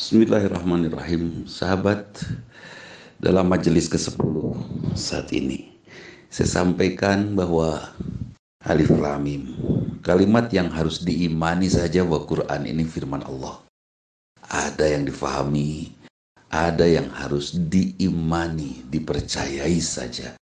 Bismillahirrahmanirrahim. Sahabat Dalam majelis ke-10 saat ini Saya sampaikan bahwa Alif Lamim Kalimat yang harus diimani saja bahwa Quran ini firman Allah. Ada yang difahami Ada yang harus diimani Dipercayai saja.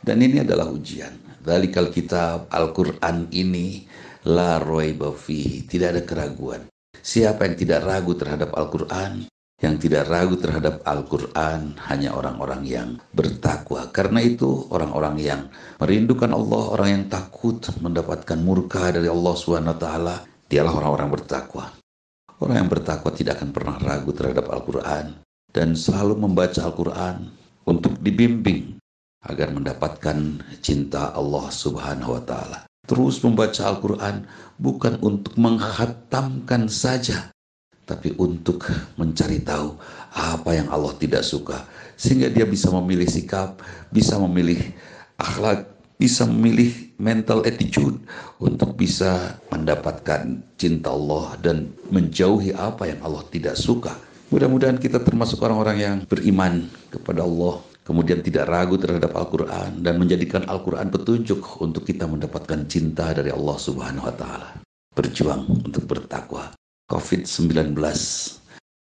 Dan ini adalah ujian. Dalikal kitab Al-Quran ini La roiba Tidak ada keraguan Siapa yang tidak ragu terhadap Al-Quran, yang tidak ragu terhadap Al-Quran hanya orang-orang yang bertakwa. Karena itu orang-orang yang merindukan Allah, orang yang takut mendapatkan murka dari Allah SWT, dialah orang-orang bertakwa. Orang yang bertakwa tidak akan pernah ragu terhadap Al-Quran dan selalu membaca Al-Quran untuk dibimbing agar mendapatkan cinta Allah Subhanahu wa taala terus membaca Al-Quran bukan untuk menghatamkan saja, tapi untuk mencari tahu apa yang Allah tidak suka, sehingga dia bisa memilih sikap, bisa memilih akhlak, bisa memilih mental attitude untuk bisa mendapatkan cinta Allah dan menjauhi apa yang Allah tidak suka. Mudah-mudahan kita termasuk orang-orang yang beriman kepada Allah, kemudian tidak ragu terhadap Al-Quran dan menjadikan Al-Quran petunjuk untuk kita mendapatkan cinta dari Allah Subhanahu wa Ta'ala. Berjuang untuk bertakwa. COVID-19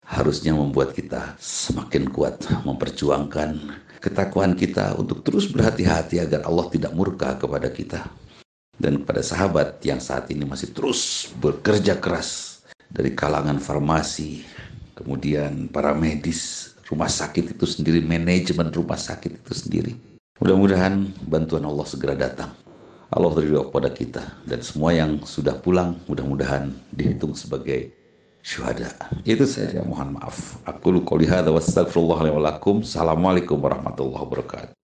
harusnya membuat kita semakin kuat memperjuangkan ketakwaan kita untuk terus berhati-hati agar Allah tidak murka kepada kita. Dan kepada sahabat yang saat ini masih terus bekerja keras dari kalangan farmasi, kemudian para medis, rumah sakit itu sendiri, manajemen rumah sakit itu sendiri. Mudah-mudahan bantuan Allah segera datang. Allah beri kepada kita dan semua yang sudah pulang mudah-mudahan dihitung sebagai syuhada. Itu saja mohon maaf. Aku lu qouli hadza wastaghfirullah Assalamualaikum warahmatullahi wabarakatuh.